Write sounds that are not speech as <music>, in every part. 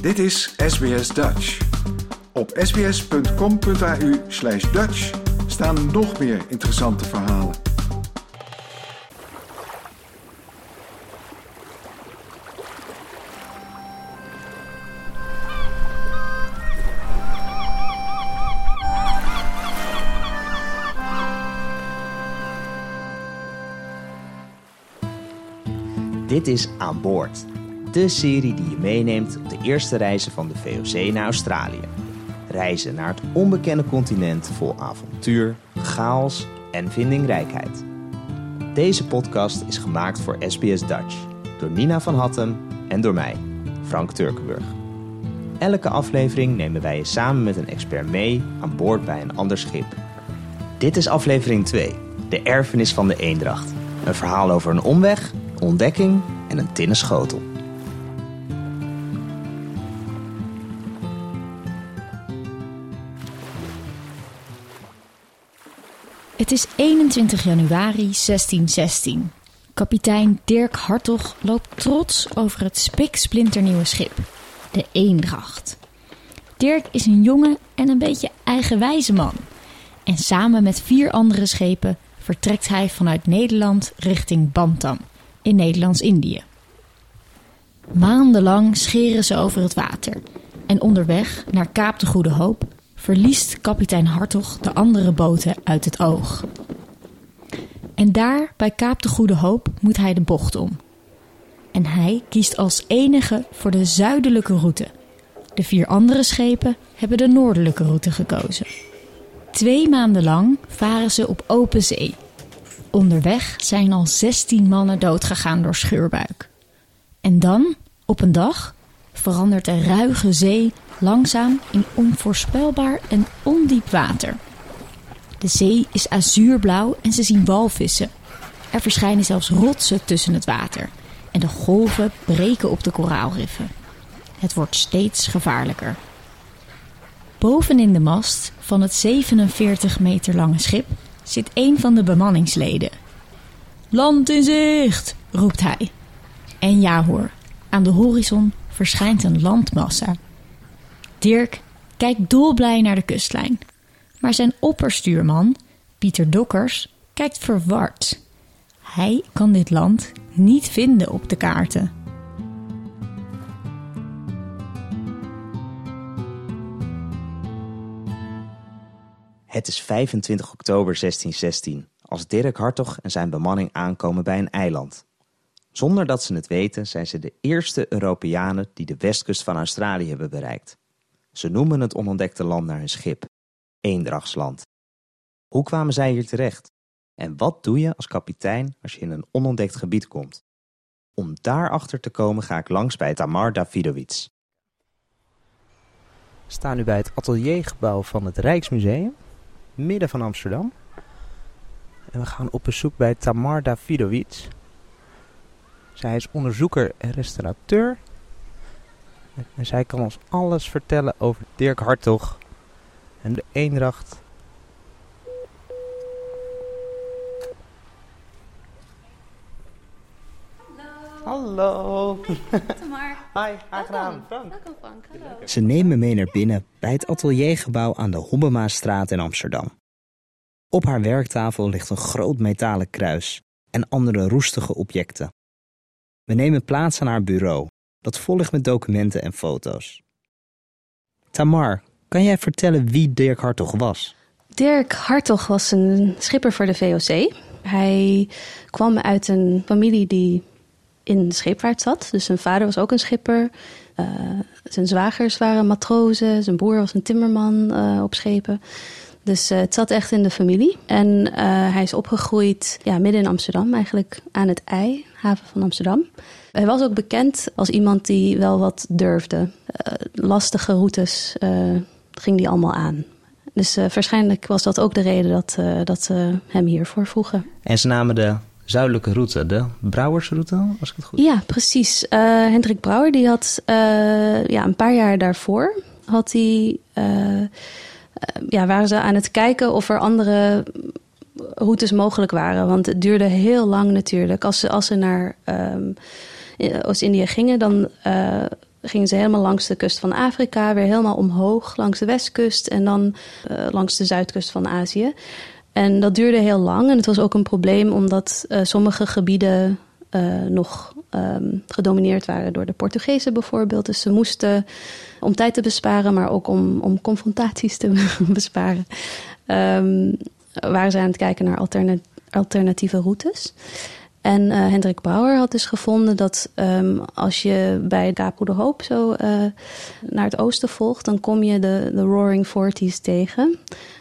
Dit is SBS Dutch. Op sbs.com.au slash Dutch staan nog meer interessante verhalen. Dit is Aan Boord, de serie die je meeneemt op de eerste reizen van de VOC naar Australië. Reizen naar het onbekende continent vol avontuur, chaos en vindingrijkheid. Deze podcast is gemaakt voor SBS Dutch door Nina van Hattem en door mij, Frank Turkenburg. Elke aflevering nemen wij je samen met een expert mee aan boord bij een ander schip. Dit is aflevering 2, de erfenis van de Eendracht. Een verhaal over een omweg, ontdekking en een tinnen schotel. Het is 21 januari 1616. Kapitein Dirk Hartog loopt trots over het spiksplinternieuwe schip, de Eendracht. Dirk is een jonge en een beetje eigenwijze man. En samen met vier andere schepen vertrekt hij vanuit Nederland richting Bantam in Nederlands-Indië. Maandenlang scheren ze over het water en onderweg naar Kaap de Goede Hoop verliest kapitein Hartog de andere boten uit het oog. En daar, bij Kaap de Goede Hoop, moet hij de bocht om. En hij kiest als enige voor de zuidelijke route. De vier andere schepen hebben de noordelijke route gekozen. Twee maanden lang varen ze op open zee. Onderweg zijn al 16 mannen doodgegaan door scheurbuik. En dan, op een dag, verandert de ruige zee langzaam in onvoorspelbaar en ondiep water. De zee is azuurblauw en ze zien walvissen. Er verschijnen zelfs rotsen tussen het water en de golven breken op de koraalriffen. Het wordt steeds gevaarlijker. Bovenin de mast van het 47 meter lange schip zit een van de bemanningsleden. Land in zicht, roept hij. En ja hoor, aan de horizon verschijnt een landmassa. Dirk kijkt dolblij naar de kustlijn. Maar zijn opperstuurman, Pieter Dokkers, kijkt verward. Hij kan dit land niet vinden op de kaarten. Het is 25 oktober 1616 als Dirk Hartog en zijn bemanning aankomen bij een eiland. Zonder dat ze het weten zijn ze de eerste Europeanen die de westkust van Australië hebben bereikt. Ze noemen het onontdekte land naar hun schip, Eendrachtsland. Hoe kwamen zij hier terecht? En wat doe je als kapitein als je in een onontdekt gebied komt? Om daarachter te komen ga ik langs bij Tamar Davidovic. We staan nu bij het ateliergebouw van het Rijksmuseum, midden van Amsterdam. En we gaan op bezoek bij Tamar Davidovic. Zij is onderzoeker en restaurateur. En zij kan ons alles vertellen over Dirk Hartog en de Eendracht. Hallo. Tamar. <laughs> Hi, aangenaam. Welkom. Welkom Frank, hallo. Ze nemen me mee naar binnen bij het ateliergebouw aan de Hobbemaastraat in Amsterdam. Op haar werktafel ligt een groot metalen kruis en andere roestige objecten. We nemen plaats aan haar bureau, dat vol met documenten en foto's. Tamar, kan jij vertellen wie Dirk Hartog was? Dirk Hartog was een schipper voor de VOC. Hij kwam uit een familie die in scheepvaart zat. Dus zijn vader was ook een schipper. Uh, zijn zwagers waren matrozen. Zijn broer was een timmerman uh, op schepen. Dus uh, het zat echt in de familie. En hij is opgegroeid ja, midden in Amsterdam, eigenlijk aan het IJ, haven van Amsterdam. Hij was ook bekend als iemand die wel wat durfde. lastige routes ging hij allemaal aan. Dus waarschijnlijk was dat ook de reden dat, dat ze hem hiervoor vroegen. En ze namen de zuidelijke route, de Brouwersroute, als ik het goed Ja, precies. Hendrik Brouwer, die had ja, een paar jaar daarvoor, had hij, ja, waren ze aan het kijken of er andere routes mogelijk waren. Want het duurde heel lang natuurlijk. Als ze, als ze naar um, Oost-Indië gingen, dan gingen ze helemaal langs de kust van Afrika, weer helemaal omhoog langs de westkust en dan langs de zuidkust van Azië. En dat duurde heel lang en het was ook een probleem omdat sommige gebieden nog um, gedomineerd waren door de Portugezen bijvoorbeeld. Dus ze moesten om tijd te besparen, maar ook om, om confrontaties te <laughs> besparen, um, waren ze aan het kijken naar alterna alternatieve routes. En uh, Hendrik Bauer had dus gevonden dat um, als je bij Kaap de Hoop zo uh, naar het oosten volgt, dan kom je de, de Roaring Forties tegen.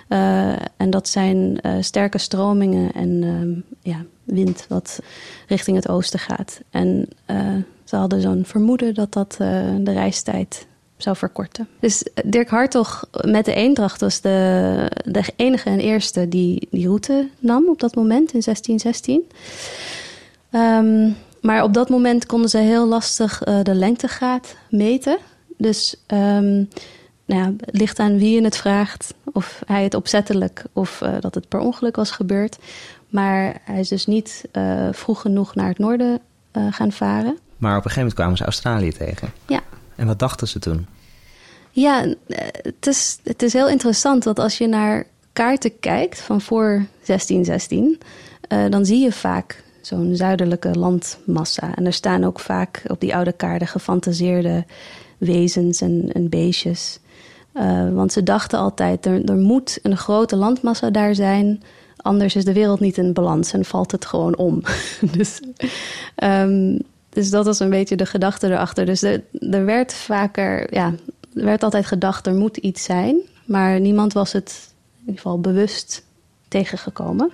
Uh, en dat zijn sterke stromingen en ja, wind wat richting het oosten gaat. En ze hadden zo'n vermoeden dat dat de reistijd zou verkorten. Dus Dirk Hartog met de Eendracht was de, de enige en eerste die die route nam op dat moment in 1616. Um, maar op dat moment konden ze heel lastig uh, de lengtegraad meten. Dus um, nou ja, het ligt aan wie je het vraagt. Of hij het opzettelijk of uh, dat het per ongeluk was gebeurd. Maar hij is dus niet uh, vroeg genoeg naar het noorden gaan varen. Maar op een gegeven moment kwamen ze Australië tegen. Ja. En wat dachten ze toen? Ja, het is, het is heel interessant dat als je naar kaarten kijkt van voor 1616, dan zie je vaak zo'n zuidelijke landmassa. En er staan ook vaak op die oude kaarten gefantaseerde wezens en, en beestjes. Uh, want ze dachten altijd, er, er moet een grote landmassa daar zijn... anders is de wereld niet in balans en valt het gewoon om. <laughs> dus, um, dus dat was een beetje de gedachte erachter. Dus er, er werd vaker, ja, er werd altijd gedacht, er moet iets zijn... maar niemand was het in ieder geval bewust tegengekomen...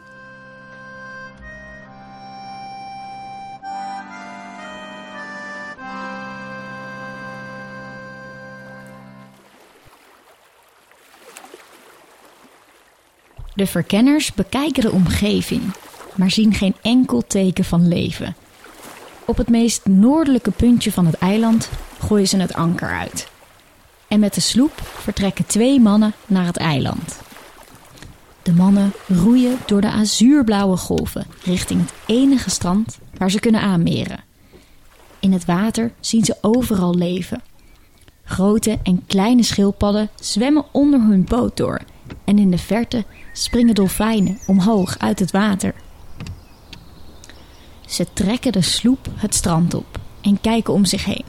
De verkenners bekijken de omgeving, maar zien geen enkel teken van leven. Op het meest noordelijke puntje van het eiland gooien ze het anker uit. En met de sloep vertrekken twee mannen naar het eiland. De mannen roeien door de azuurblauwe golven richting het enige strand waar ze kunnen aanmeren. In het water zien ze overal leven. Grote en kleine schildpadden zwemmen onder hun boot door en in de verte springen dolfijnen omhoog uit het water. Ze trekken de sloep het strand op en kijken om zich heen.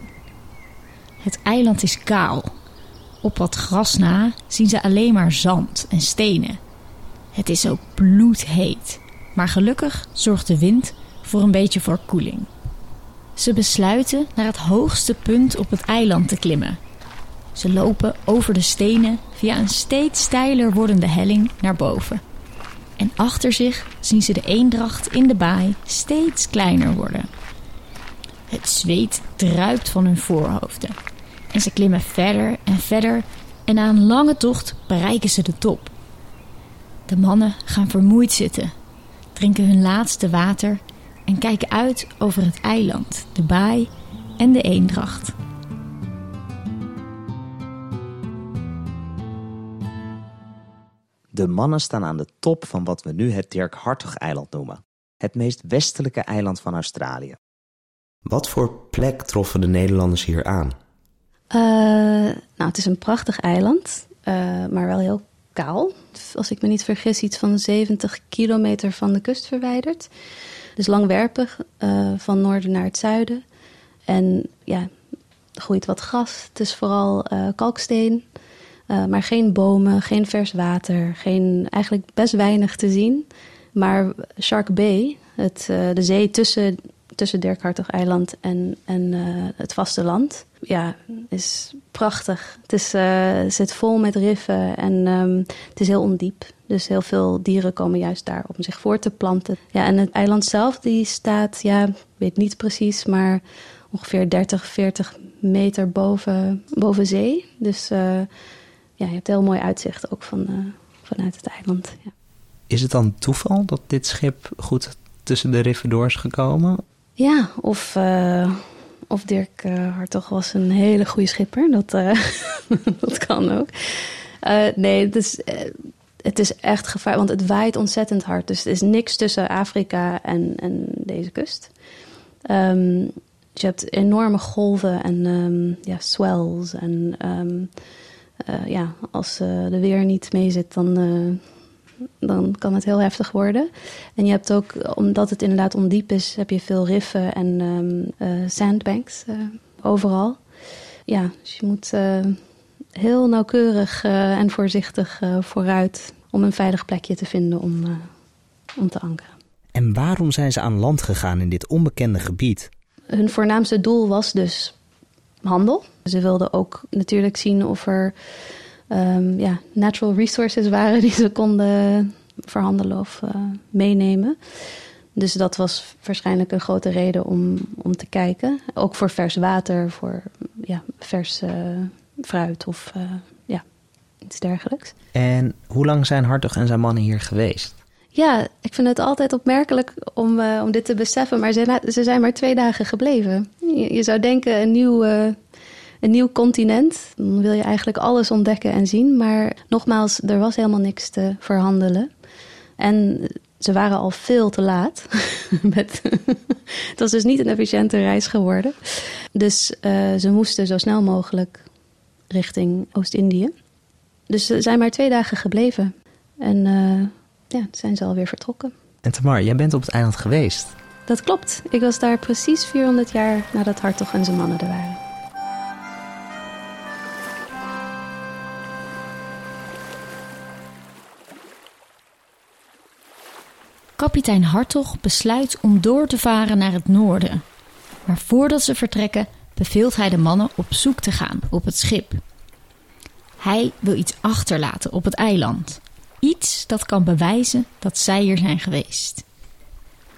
Het eiland is kaal. Op wat gras na zien ze alleen maar zand en stenen. Het is ook bloedheet, maar gelukkig zorgt de wind voor een beetje verkoeling. Ze besluiten naar het hoogste punt op het eiland te klimmen ze lopen over de stenen via een steeds steiler wordende helling naar boven. En achter zich zien ze de eendracht in de baai steeds kleiner worden. Het zweet druipt van hun voorhoofden. En ze klimmen verder en verder en na een lange tocht bereiken ze de top. De mannen gaan vermoeid zitten, drinken hun laatste water en kijken uit over het eiland, de baai en de eendracht. De mannen staan aan de top van wat we nu het Dirk Hartog-eiland noemen. Het meest westelijke eiland van Australië. Wat voor plek troffen de Nederlanders hier aan? Uh, nou, het is een prachtig eiland, uh, maar wel heel kaal. Als ik me niet vergis, iets van 70 kilometer van de kust verwijderd. Dus langwerpig, uh, van noorden naar het zuiden. En ja, er groeit wat gras. Het is vooral kalksteen. Uh, maar geen bomen, geen vers water, geen, eigenlijk best weinig te zien. Maar Shark Bay, het, uh, de zee tussen, tussen Dirkhartog-eiland en, en uh, het vasteland, ja, is prachtig. Het is, zit vol met riffen en um, het is heel ondiep. Dus heel veel dieren komen juist daar om zich voor te planten. Ja, en het eiland zelf, die staat, ja, weet niet precies, maar ongeveer 30, 40 meter boven, boven zee. Dus ja, je hebt heel mooi uitzicht ook van, uh, vanuit het eiland. Ja. Is het dan toeval dat dit schip goed tussen de riffen door is gekomen? Ja, of, uh, of Dirk uh, Hartog was een hele goede schipper. Dat, <laughs> dat kan ook. nee, het is, het is echt gevaar, want het waait ontzettend hard. Dus er is niks tussen Afrika en, en deze kust. Um, Dus je hebt enorme golven en ehm, ja, swells. En ehm, eh, ja, als uh, de weer niet mee zit, dan, dan kan het heel heftig worden. En je hebt ook, omdat het inderdaad ondiep is, heb je veel riffen en um, sandbanks overal. Ja, dus je moet heel nauwkeurig en voorzichtig vooruit om een veilig plekje te vinden om, om te ankeren. En waarom zijn ze aan land gegaan in dit onbekende gebied? Hun voornaamste doel was dus handel. Ze wilden ook natuurlijk zien of er um, ja, natural resources waren die ze konden verhandelen of uh, meenemen. Dus dat was waarschijnlijk een grote reden om, om te kijken. Ook voor vers water, voor ja, vers uh, fruit of uh, ja, iets dergelijks. En hoe lang zijn Hartog en zijn mannen hier geweest? Ja, ik vind het altijd opmerkelijk om, uh, om dit te beseffen, maar ze, ze, zijn maar twee dagen gebleven. Je, je zou denken een nieuw, een nieuw continent, dan wil je eigenlijk alles ontdekken en zien, maar nogmaals, er was helemaal niks te verhandelen. En ze waren al veel te laat. <laughs> Met, <laughs> het was dus niet een efficiënte reis geworden. Dus uh, ze moesten zo snel mogelijk richting Oost-Indië. Dus ze zijn maar twee dagen gebleven. En ja, zijn ze alweer vertrokken. En Tamar, jij bent op het eiland geweest. Dat klopt. Ik was daar precies 400 jaar nadat Hartog en zijn mannen er waren. Kapitein Hartog besluit om door te varen naar het noorden. Maar voordat ze vertrekken, beveelt hij de mannen op zoek te gaan op het schip. Hij wil iets achterlaten op het eiland. Iets dat kan bewijzen dat zij hier zijn geweest.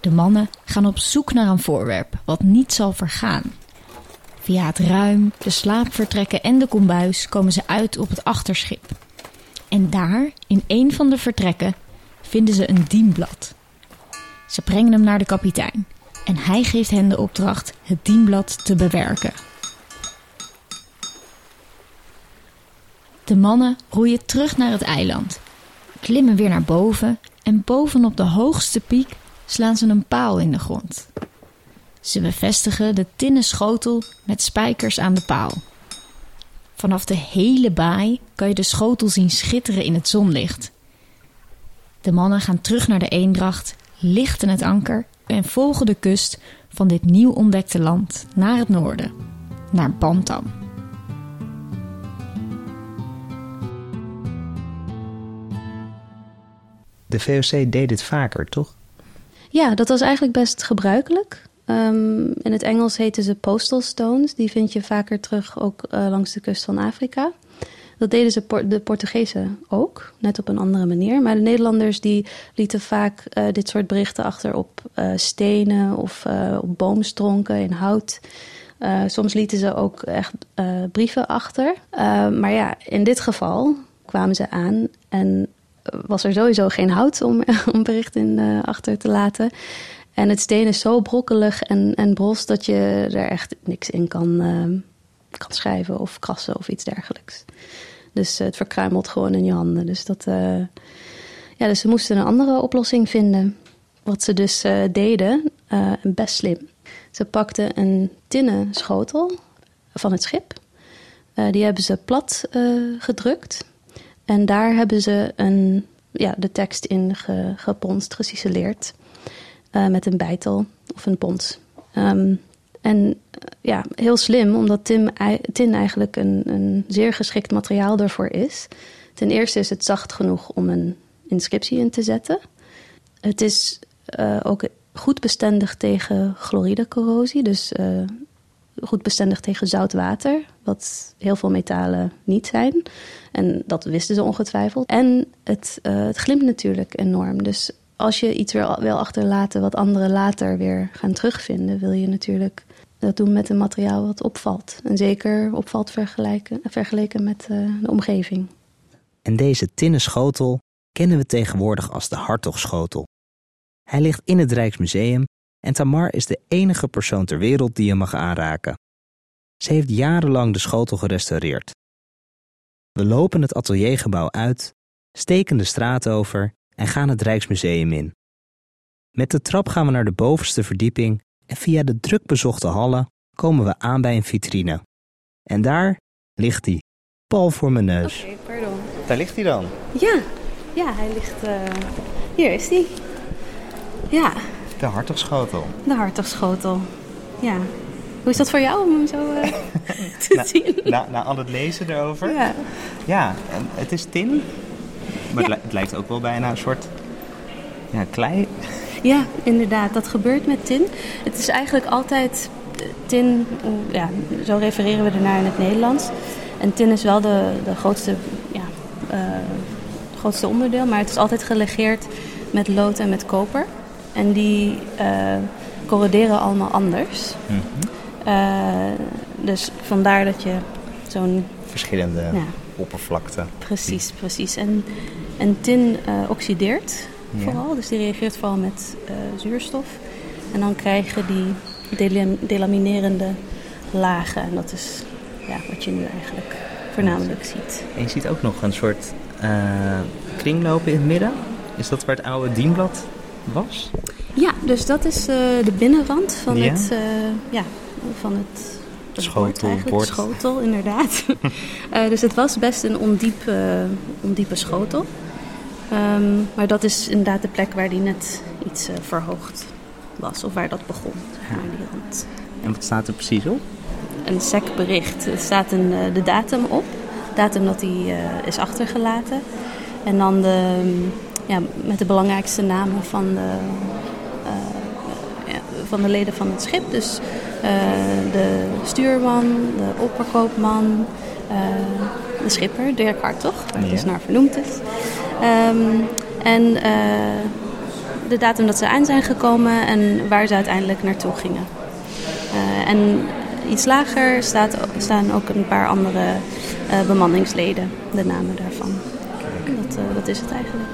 De mannen gaan op zoek naar een voorwerp wat niet zal vergaan. Via het ruim, de slaapvertrekken en de kombuis komen ze uit op het achterschip. En daar, in een van de vertrekken, vinden ze een dienblad. Ze brengen hem naar de kapitein en hij geeft hen de opdracht het dienblad te bewerken. De mannen roeien terug naar het eiland klimmen weer naar boven en bovenop de hoogste piek slaan ze een paal in de grond. Ze bevestigen de tinnen schotel met spijkers aan de paal. Vanaf de hele baai kan je de schotel zien schitteren in het zonlicht. De mannen gaan terug naar de eendracht, lichten het anker en volgen de kust van dit nieuw ontdekte land naar het noorden, naar Bantam. De VOC deed dit vaker, toch? Ja, dat was eigenlijk best gebruikelijk. Um, in het Engels heten ze postal stones. Die vind je vaker terug ook uh, langs de kust van Afrika. Dat deden ze de Portugezen ook, net op een andere manier. Maar de Nederlanders die lieten vaak uh, dit soort berichten achter op uh, stenen of op boomstronken in hout. soms lieten ze ook echt brieven achter. maar ja, in dit geval kwamen ze aan en was er sowieso geen hout om, <laughs> om bericht in achter te laten. En het steen is zo brokkelig en, en bros dat je er echt niks in kan, kan schrijven of krassen of iets dergelijks. Dus het verkruimelt gewoon in je handen. Dus, dat, uh, ja, dus ze moesten een andere oplossing vinden. Wat ze dus deden, best slim. Ze pakten een tinnen schotel van het schip. die hebben ze plat gedrukt en daar hebben ze een, ja, de tekst in ge, geponst, geciceleerd. Uh, met een bijtel of een pons. Um, en ja, heel slim, omdat Tim, tin eigenlijk een, een zeer geschikt materiaal ervoor is. Ten eerste is het zacht genoeg om een inscriptie in te zetten. Het is uh, ook goed bestendig tegen chloridecorrosie. Dus uh, goed bestendig tegen zout water, wat heel veel metalen niet zijn. En dat wisten ze ongetwijfeld. En het, uh, het glimt natuurlijk enorm. Dus als je iets wil achterlaten wat anderen later weer gaan terugvinden, wil je natuurlijk dat doen met een materiaal wat opvalt. En zeker opvalt vergeleken met uh, de omgeving. En deze tinnen schotel kennen we tegenwoordig als de Hartogschotel. Hij ligt in het Rijksmuseum en Tamar is de enige persoon ter wereld die hem mag aanraken. Ze heeft jarenlang de schotel gerestaureerd. We lopen het ateliergebouw uit, steken de straat over en gaan het Rijksmuseum in. Met de trap gaan we naar de bovenste verdieping en via de drukbezochte hallen komen we aan bij een vitrine. En daar ligt hij, pal voor mijn neus. Oké, pardon. Daar ligt hij dan. Ja, ja hij ligt... eh, Hier is hij. Ja, De hartogschotel. de hartogschotel. Ja. Hoe is dat voor jou om hem zo eh, <laughs> te zien? Na, na al het lezen erover. Ja. Ja, het is tin. Maar het, Ja. li- het lijkt ook wel bijna een soort ja, klei. Ja, inderdaad. Dat gebeurt met tin. Het is eigenlijk altijd tin... Ja, zo refereren we ernaar in het Nederlands. En tin is wel de, de grootste, ja, eh, grootste onderdeel. Maar het is altijd gelegeerd met lood en met koper. En die eh, corroderen allemaal anders. Eh, dus vandaar dat je zo'n Verschillende Ja. oppervlakte. Precies, precies. En, en tin oxideert Ja. vooral, dus die reageert vooral met eh, zuurstof. En dan krijgen die delam- delaminerende lagen. En dat is ja, wat je nu eigenlijk voornamelijk ziet. En je ziet ook nog een soort eh, kringlopen in het midden. Is dat waar het oude dienblad was? Ja, dus dat is eh, de binnenrand van Ja. het, ja, van het Schotel, bord. Schotel, inderdaad. <laughs> Dus het was best een ondiep, ondiepe schotel. Ehm, maar dat is inderdaad de plek waar die net iets eh, verhoogd was. Of waar dat begon, zeg maar, die rand. En wat staat er precies op? Een sec bericht. Er staat een, eh, de datum op. Datum dat die eh, is achtergelaten. En dan de, mm, ja, met de belangrijkste namen van de, ja, van de leden van het schip. Dus de stuurman, de opperkoopman, de schipper, Dirk Hartog, waar het Ja. dus naar vernoemd is. Ehm, en eh, de datum dat ze aan zijn gekomen en waar ze uiteindelijk naartoe gingen. Eh, en iets lager staat, staan ook een paar andere eh, bemanningsleden, de namen daarvan. Dat, dat is het eigenlijk.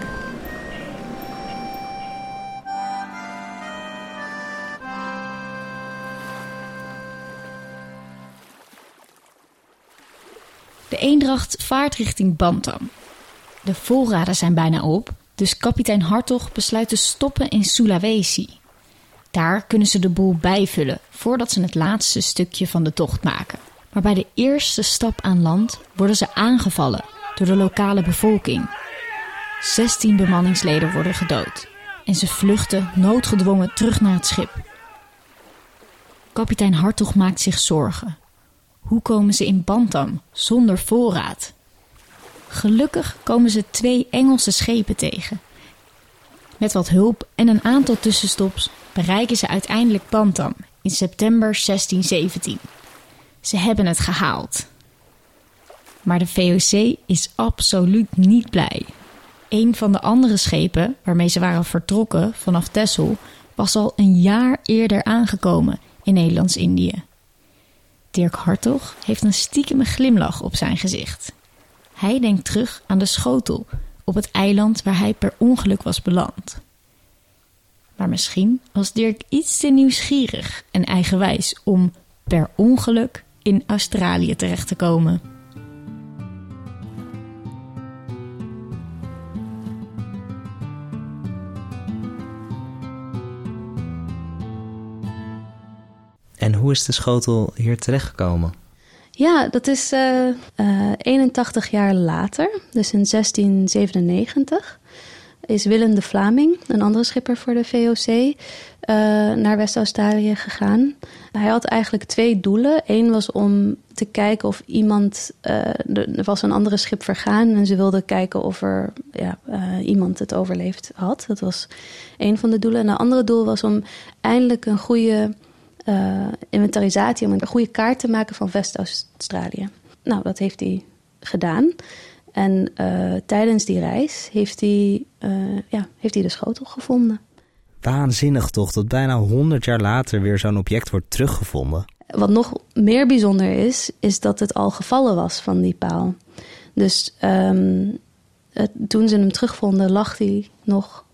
De Eendracht vaart richting Bantam. De voorraden zijn bijna op, dus kapitein Hartog besluit te stoppen in Sulawesi. Daar kunnen ze de boel bijvullen voordat ze het laatste stukje van de tocht maken. Maar bij de eerste stap aan land worden ze aangevallen door de lokale bevolking. 16 bemanningsleden worden gedood en ze vluchten noodgedwongen terug naar het schip. Kapitein Hartog maakt zich zorgen. Hoe komen ze in Bantam zonder voorraad? Gelukkig komen ze twee Engelse schepen tegen. Met wat hulp en een aantal tussenstops bereiken ze uiteindelijk Bantam in september 1617. Ze hebben het gehaald. Maar de VOC is absoluut niet blij. Een van de andere schepen waarmee ze waren vertrokken vanaf Texel was al een jaar eerder aangekomen in Nederlands-Indië. Dirk Hartog heeft een stiekeme glimlach op zijn gezicht. Hij denkt terug aan de schotel op het eiland waar hij per ongeluk was beland. Maar misschien was Dirk iets te nieuwsgierig en eigenwijs om per ongeluk in Australië terecht te komen. En hoe is de schotel hier terechtgekomen? Ja, dat is eh, eh, 81 jaar later, dus in 1697, is Willem de Vlaming, een andere schipper voor de VOC, eh, naar West-Australië gegaan. Hij had eigenlijk twee doelen. Eén was om te kijken of iemand. eh, er was een andere schip vergaan en ze wilden kijken of er ja, eh, iemand het overleefd had. Dat was één van de doelen. En het andere doel was om eindelijk een goede eh, inventarisatie, om een goede kaart te maken van West-Australië. Nou, dat heeft hij gedaan. En eh, tijdens die reis heeft hij, eh, ja, heeft hij de schotel gevonden. Waanzinnig toch dat bijna 100 jaar later weer zo'n object wordt teruggevonden. Wat nog meer bijzonder is, is dat het al gevallen was van die paal. Dus ehm, het- toen ze hem terugvonden, lag hij nog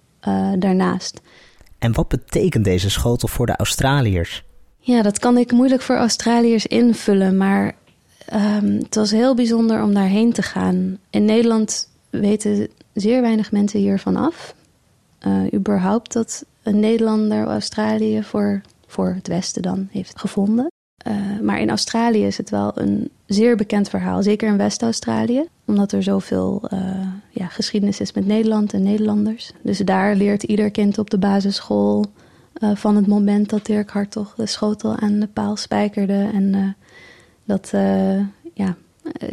daarnaast. En wat betekent deze schotel voor de Australiërs? Ja, dat kan ik moeilijk voor Australiërs invullen, maar ehm, het was heel bijzonder om daarheen te gaan. In Nederland weten zeer weinig mensen hiervan af. Eh, überhaupt dat een Nederlander Australië voor, voor het Westen dan heeft gevonden. Eh, maar in Australië is het wel een zeer bekend verhaal, zeker in West-Australië, omdat er zoveel uh, ja, geschiedenis is met Nederland en Nederlanders. Dus daar leert ieder kind op de basisschool uh, van het moment dat Dirk Hartog de schotel aan de paal spijkerde en uh, dat ja,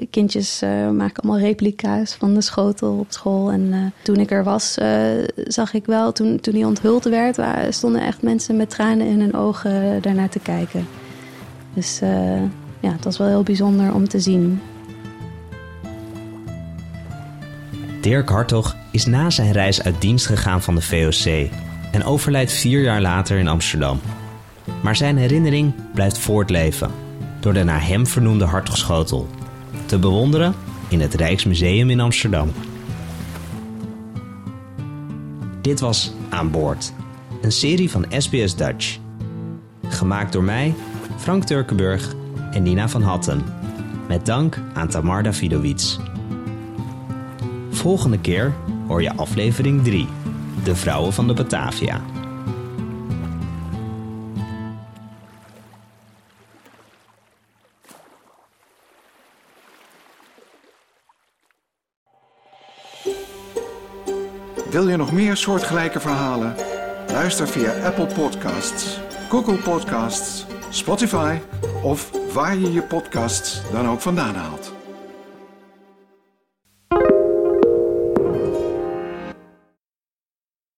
kindjes maken allemaal replica's van de schotel op school. En toen ik er was, zag ik wel, toen, toen hij onthuld werd, stonden echt mensen met tranen in hun ogen daarnaar te kijken. Dus ja, het was wel heel bijzonder om te zien. Dirk Hartog is na zijn reis uit dienst gegaan van de VOC en overlijdt vier jaar later in Amsterdam. Maar zijn herinnering blijft voortleven door de naar hem vernoemde Hartogschotel. Te bewonderen in het Rijksmuseum in Amsterdam. Dit was Aan Boord, een serie van SBS Dutch. Gemaakt door mij, Frank Turkenburg en Nina van Hatten. Met dank aan Tamar Davidowits. Volgende keer hoor je aflevering 3. De vrouwen van de Batavia. Wil je nog meer soortgelijke verhalen? Luister via Apple Podcasts, Google Podcasts, Spotify of waar je je podcasts dan ook vandaan haalt.